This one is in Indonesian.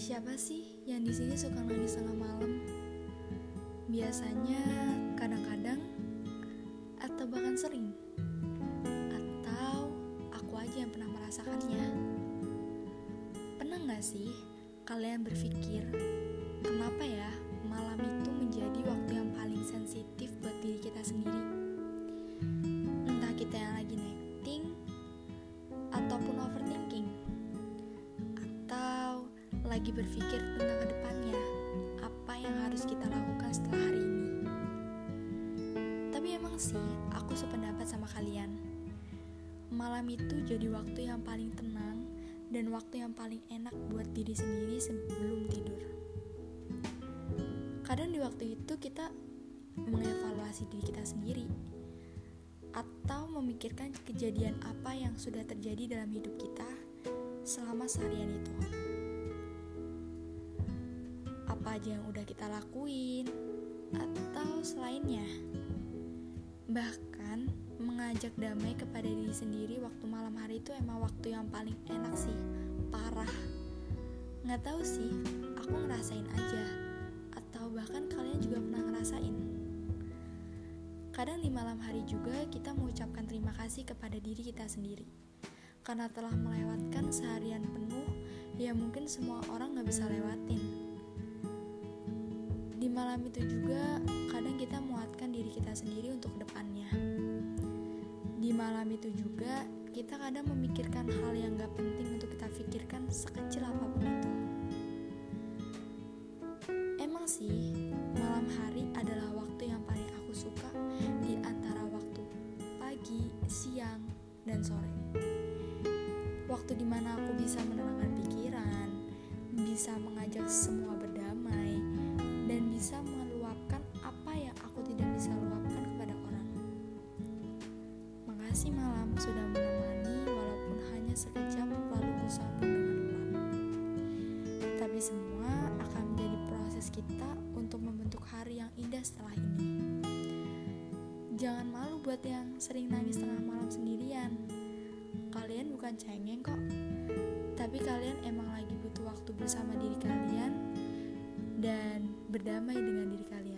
sini suka nangis tengah malam. Biasanya kadang-kadang atau bahkan sering. Atau aku aja yang pernah merasakannya. Pernah nggak sih kalian berpikir kenapa ya malam itu menjadi waktu yang paling sensitif lagi berpikir tentang ke depannya apa yang harus kita lakukan setelah hari ini. Tapi emang sih aku sependapat sama kalian. Malam itu jadi waktu yang paling tenang dan waktu yang paling enak buat diri sendiri sebelum tidur. Kadang di waktu itu kita mengevaluasi diri kita sendiri atau memikirkan kejadian apa yang sudah terjadi dalam hidup kita selama seharian itu. Apa aja yang udah kita lakuin atau selainnya. Bahkan mengajak damai kepada diri sendiri waktu malam hari itu emang waktu yang paling enak sih, parah. Nggak tahu sih, aku ngerasain aja. Atau bahkan kalian juga pernah ngerasain. Kadang di malam hari juga kita mengucapkan terima kasih kepada diri kita sendiri. Karena telah melewatkan seharian penuh yang mungkin semua orang gak bisa lewatin. Malam itu juga kadang kita muatkan diri kita sendiri untuk depannya. Di malam itu juga kita kadang memikirkan hal yang gak penting untuk kita pikirkan sekecil apa pun itu. Emang sih, malam hari adalah waktu yang paling aku suka di antara waktu pagi, siang, dan sore. Waktu di mana aku bisa menenangkan pikiran, bisa mengajak semua Makasih malam sudah menemani walaupun hanya sekejap lalu bersambung dengan pelan. Tapi semua akan menjadi proses kita untuk membentuk hari yang indah setelah ini. Jangan malu buat yang sering nangis tengah malam sendirian. Kalian bukan cengeng kok. Tapi kalian emang lagi butuh waktu bersama diri kalian dan berdamai dengan diri kalian.